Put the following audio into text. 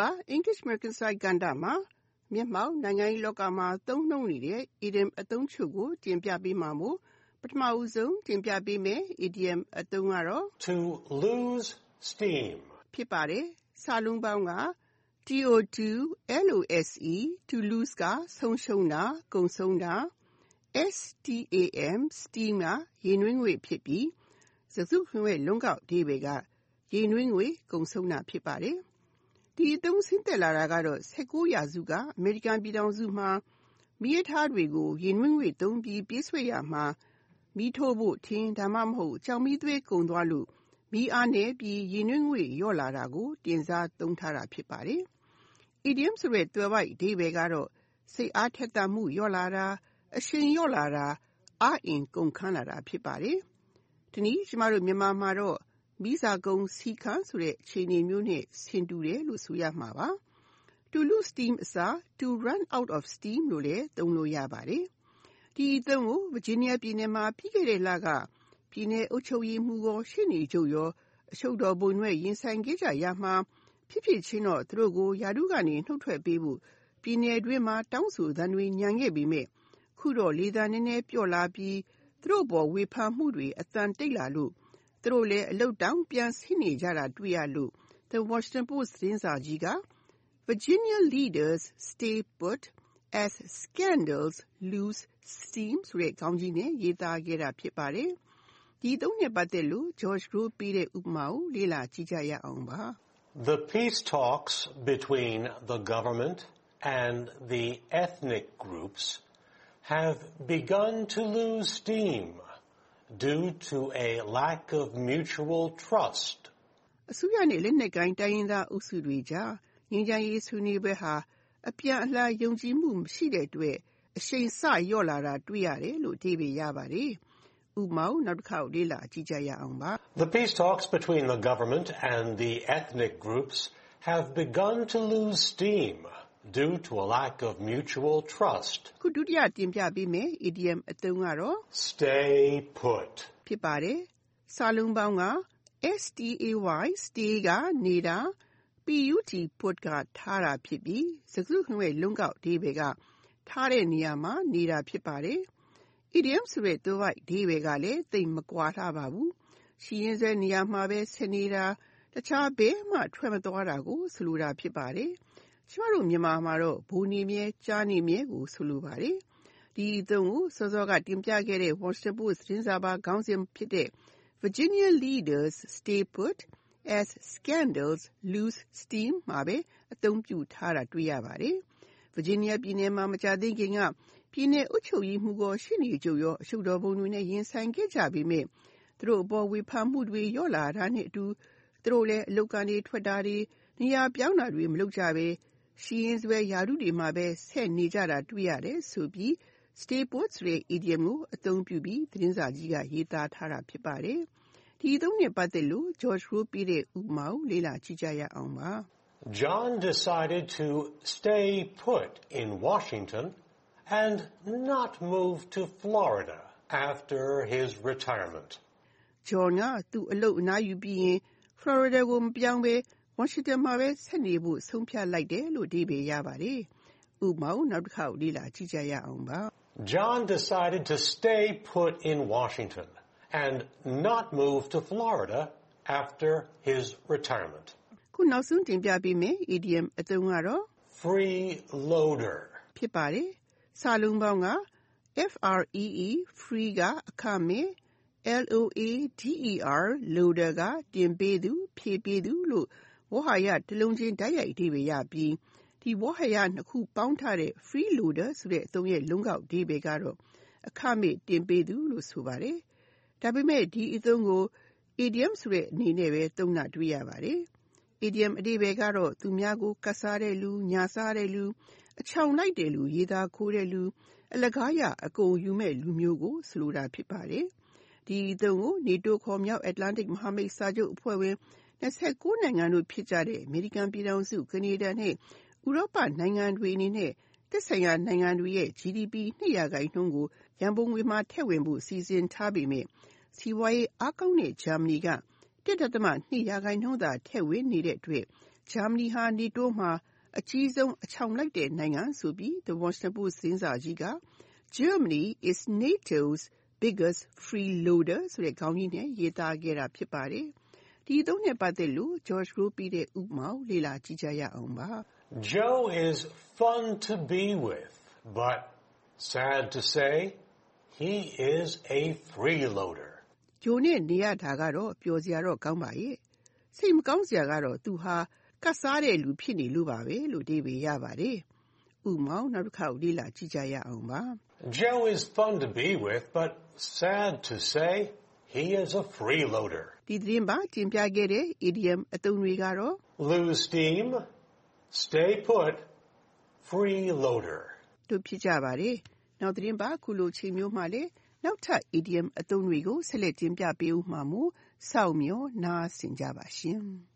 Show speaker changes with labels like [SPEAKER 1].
[SPEAKER 1] တင်းပတ် English American Side ကဏ္ဍမှာ မျက်မှောက်နိုင်ငံရေးလောကမှာ သုံးနှုန်းနေတဲ့ idiom အသုံးချုပ်ကို တင်ပြပေးမှာမို့ ပထမဦးဆုံးတင်ပြပေးမယ် idiom အသုံးကတော့
[SPEAKER 2] To lose steam
[SPEAKER 1] ဖြစ်ပါတယ်။စာလုံးပေါင်းက to lose to lose ကဆုံးရှုံးတာကုန်ဆုံးတာ stam steam ကရေနွေးငွေ့ဖြစ်ပြီးစကားစုတခုလုံးရဲ့လုံးကောက်အဓိပ္ပါယ်ကရေနွေးငွေ့ကုန်ဆုံးတာဖြစ်ပါတယ်။ ဒီအသုံးဆင်းသက်လာတာကတော့ ၁၉ ရာစုက အမေရိကန်ပြည်ထောင်စုမှာ မီးရထားတွေကို ရေနွေးငွေ့သုံးပြီး ပြေးဆွဲရာမှာ မီးထိုးဖို့ ထင်း ဒါမှမဟုတ် ကျောက်မီးသွေးကုန်သွားလို့ မီးအားနည်းပြီး ရေနွေးငွေ့လျော့လာတာကို တင်စားသုံးထားတာ ဖြစ်ပါတယ်။ Idiom ဆိုတဲ့ သွယ်ဝိုက်အဓိပ္ပါယ်ကတော့ စိတ်အားထက်သန်မှု လျော့လာတာ အရှိန်လျော့လာတာ အားအင်ကုန်ခမ်းလာတာ ဖြစ်ပါတယ်။ဒီနည်း ကျမတို့ မြန်မာမှာတော့ မီးစာကုန်စီခမ်းဆိုတဲ့အခြေအနေမျိုးနဲ့ဆင်တူတယ်လို့ဆိုရမှာပါ။ To lose steam အစား to run out of steam လို့လည်းသုံးလို့ရပါတယ်။ဒီအသုံးကို Virginia ပြည်နယ်မှာပြီးခဲ့တဲ့လက ပြည်နယ်အုပ်ချုပ်ရေးမှူးရော ရှေ့နေချုပ်ရော အရှုပ်တော်ပုံနဲ့ ရင်ဆိုင်ခဲ့ကြရမှာ ဖြစ်ဖြစ်ချင်းတော့ သူတို့ကိုယာတုကနေနှုတ်ထွက်ပေးဖို့ ပြည်နယ်အတွင်းမှာ တောင်းဆိုသံတွေညံခဲ့ပေမဲ့ခုတော့ လေသာနည်းနည်းပြော့လာပြီး သူတို့ပေါ် ဝေဖန်မှုတွေအတန်တိတ်လာလို့ သူတို့လည်းအလုတ်တောင်ပြန်ဆင်းနေကြတာတွေ့ရလို့ The Washington Post သတင်းစာကြီးက Virginia leaders stay put as scandals lose steam ဆိုတဲ့ခေါင်းကြီးနဲ့ရေးသားခဲ့တာဖြစ်ပါတယ်။ဒီသုံးနဲ့ပတ်သက်လို့ George Rowe ပေးတဲ့ဥပမာကိုလေ့လာကြည့်ကြရအောင်ပါ။
[SPEAKER 2] The peace talks between the government and the ethnic groups have begun to lose steam due to a lack of mutual trust.
[SPEAKER 1] အစိုးရနဲ့လက်နက်ကိုင်တိုင်းရင်းသားအုပ်စုတွေကြားငြိမ်းချမ်းရေးဆွေးနွေးပွဲဟာအပြန်အလှန်ယုံကြည်မှုမရှိတဲ့အတွက်အရှိန်စလျော့လာတာတွေ့ရတယ်လို့အဓိပ္ပာယ်ရပါတယ်။ဥပမာကိုနောက်တစ်ခေါက်လေ့လာကြည့်ကြရအောင်ပါ။
[SPEAKER 2] The peace talks between the government and the ethnic groups have begun to lose steam Due to a lack of mutual trust.
[SPEAKER 1] ခုဒုတိယတင်ပြပေးမယ် idiom အသုံးကတော့
[SPEAKER 2] Stay put.
[SPEAKER 1] ဖြစ်ပါတယ်။စာလုံးပေါင်းက stay stay ကနေတာ put put ကထားတာဖြစ်ပြီးစကားစုတခုလုံးရဲ့လုံးကောက်အဓိပ္ပါယ်ကထားတဲ့နေရာမှာနေတာဖြစ်ပါတယ်။ Idiom ဆိုတဲ့သွယ်ဝိုက်အဓိပ္ပါယ်ကလည်းသိပ်မကွာလှပါဘူး။ရှိရင်းစွဲနေရာမှာပဲဆက်နေတာတခြားဘယ်မှထွက်မသွားတာကိုဆိုလိုတာဖြစ်ပါတယ်။ ကျမတို့မြန်မာမှာတော့ဘူနေမြဲကြားနေမြဲကို ဆိုလိုပါတယ်။ဒီအသုံးကို စောစောက တင်ပြခဲ့တဲ့ Washington Post သတင်းစာပါခေါင်းစဉ်ဖြစ်တဲ့ Virginia leaders stay put as scandals lose steam မှာပဲ အသုံးပြုထားတာ တွေ့ရပါတယ်။ Virginia ပြည်နယ်မှာ မကြာသေးခင်က ပြည်နယ်အုပ်ချုပ်ရေးမှူးရော ရှေ့နေချုပ်ရော အရှုပ်တော်ပုံတွေနဲ့ ရင်ဆိုင်ခဲ့ကြပေမဲ့သူတို့အပေါ် ဝေဖန်မှုတွေ လျော့လာတာနဲ့အတူ သူတို့လည်း အလုပ်ကနေ ထွက်တာတွေ နေရာပြောင်းတာတွေ မလုပ်ကြဘဲ ရှိရင်းစွဲ ရာထူးတွေမှာပဲ ဆက်နေကြတာတွေ့ရတယ်ဆိုပြီး stay put ဆိုတဲ့ idiom ကို အသုံးပြုပြီး သတင်းစာကြီးက ရေးသားထားတာ ဖြစ်ပါတယ်။ဒီအသုံးနဲ့ ပတ်သက်လို့ George Rowe ပေးတဲ့ ဥပမာကို လေ့လာကြည့်ကြရအောင်ပါ။
[SPEAKER 2] John decided to stay put in Washington and not move to Florida after his retirement.
[SPEAKER 1] John က သူ့အလုပ်အနားယူပြီးရင် Florida ကို မပြောင်းဘဲ Washington မှာပဲဆက်နေဖို့ဆုံးဖြတ်လိုက်တယ်လို့အဓိပ္ပာယ်ရပါတယ်။ဥပမာကိုနောက်တစ်ခေါက်လေ့လာကြည့်ကြရအောင်ပါ။
[SPEAKER 2] John decided to stay put in Washington and not move to Florida after his retirement.
[SPEAKER 1] ခုနောက်ဆုံးတင်ပြပေးမယ် idiom အသုံးကတော့
[SPEAKER 2] Freeloader.
[SPEAKER 1] ဖြစ်ပါတယ်။စာလုံးပေါင်းက free free ကအခမဲ့ loader loader ကတင်ပေးသူဖြည့်ပေးသူလို့ ဝေါဟာရတစ်လုံးချင်း တိုက်ရိုက်အဓိပ္ပာယ်ရပြီး ဒီဝေါဟာရနှစ်ခုပေါင်းထားတဲ့ freeloader ဆိုတဲ့အသုံးရဲ့ လုံးကောက်အဓိပ္ပာယ်ကတော့ အခမဲ့တင်ပေးသူလို့ ဆိုပါတယ်။ဒါပေမဲ့ ဒီအသုံးကို idiom ဆိုတဲ့အနေနဲ့ပဲ သုံးတာတွေ့ရပါတယ်။ idiom အဓိပ္ပာယ်ကတော့ သူများကို ကပ်စားတဲ့လူ၊ညာစားတဲ့လူ၊အချောင်လိုက်တဲ့လူ၊ရေသာခိုတဲ့လူ၊အလကားရ အကုန်ယူမယ့်လူမျိုးကို ဆိုလိုတာ ဖြစ်ပါတယ်။ဒီအသုံးကို NATO ခေါ် မြောက်အတ္တလန္တိတ် မဟာမိတ်စာချုပ်အဖွဲ့ဝင် ၂၉ နိုင်ငံတို့ဖြစ်ကြတဲ့ အမေရိကန်ပြည်ထောင်စု၊ကနေဒါနဲ့ ဥရောပနိုင်ငံတွေအနေနဲ့ သက်ဆိုင်ရာနိုင်ငံတွေရဲ့ GDP ၂ ရာခိုင်နှုန်းကို ရန်ပုံငွေမှာ ထည့်ဝင်ဖို့ စီစဉ်ထားပေမဲ့စီးပွားရေးအားကောင်းတဲ့ ဂျာမနီက၁.၂ရာခိုင်နှုန်းသာ ထည့်ဝင်နေတဲ့အတွက် ဂျာမနီဟာ NATO မှာ အကြီးဆုံး အချောင်လိုက်တဲ့နိုင်ငံဆိုပြီး The Washington Post သတင်းစာကြီးက Germany is NATO's biggest freeloader ဆိုတဲ့ခေါင်းကြီးနဲ့ ရေးသားခဲ့တာ ဖြစ်ပါတယ်။ ဒီအသုံးနဲ့ ပတ်သက်လို့ George ကိုပြီးတဲ့ဥပမာကို လေ့လာကြည့်ကြရအောင်ပါ။
[SPEAKER 2] Joe is fun to be with, but sad to say he is a freeloader.
[SPEAKER 1] ဂျိုနဲ့ နေရတာကတော့ ပျော်စရာတော့ ကောင်းပါရဲ့။စိတ်မကောင်းစရာကတော့ သူဟာကတ်စားတဲ့လူ ဖြစ်နေလို့ပါပဲလို့ဒီပေရပါတယ်။ဥမောင်နောက်တစ်ခါလေ့လာကြည့်ကြရအောင်ပါ
[SPEAKER 2] Joe is fun to be with but sad to say he is a freeloader.
[SPEAKER 1] ဒီသတင်းပါတင်ပြခဲ့တဲ့ idiom အသုံးတွေကတော့
[SPEAKER 2] lose steam, stay put, freeloader
[SPEAKER 1] တို့ဖြစ်ကြပါတယ်။နောက်သတင်းပါခုလိုချိန်မျိုးမှလည်းနောက်ထပ် idiom အသုံးတွေကိုဆက်လက်တင်ပြပေးဦးမှာမို့စောင့်မျှော်နားဆင်ကြပါရှင်။